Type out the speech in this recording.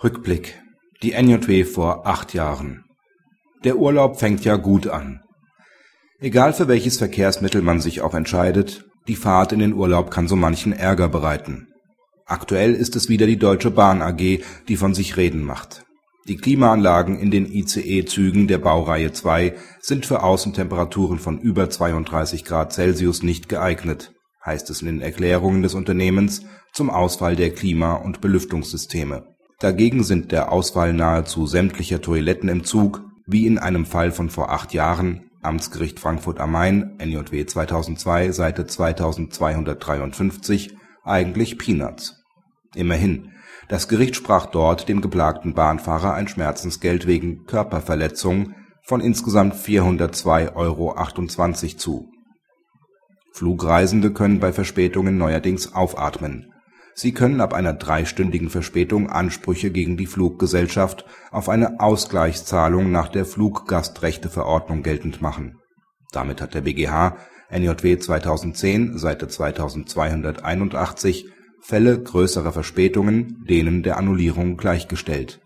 Rückblick Die NJW vor acht Jahren Der Urlaub fängt ja gut an. Egal für welches Verkehrsmittel man sich auch entscheidet, die Fahrt in den Urlaub kann so manchen Ärger bereiten. Aktuell ist es wieder die Deutsche Bahn AG, die von sich reden macht. Die Klimaanlagen in den ICE-Zügen der Baureihe 2 sind für Außentemperaturen von über 32 Grad Celsius nicht geeignet, heißt es in den Erklärungen des Unternehmens zum Ausfall der Klima - und Belüftungssysteme. Dagegen sind der Ausfall nahezu sämtlicher Toiletten im Zug, wie in einem Fall von vor acht Jahren (Amtsgericht Frankfurt am Main, NJW 2002, Seite 2253), eigentlich Peanuts. Immerhin, das Gericht sprach dort dem geplagten Bahnfahrer ein Schmerzensgeld wegen Körperverletzung von insgesamt 402,28 Euro zu. Flugreisende können bei Verspätungen neuerdings aufatmen. Sie können ab einer dreistündigen Verspätung Ansprüche gegen die Fluggesellschaft auf eine Ausgleichszahlung nach der Fluggastrechteverordnung geltend machen. Damit hat der BGH (NJW 2010, Seite 2281) Fälle größerer Verspätungen denen der Annullierung gleichgestellt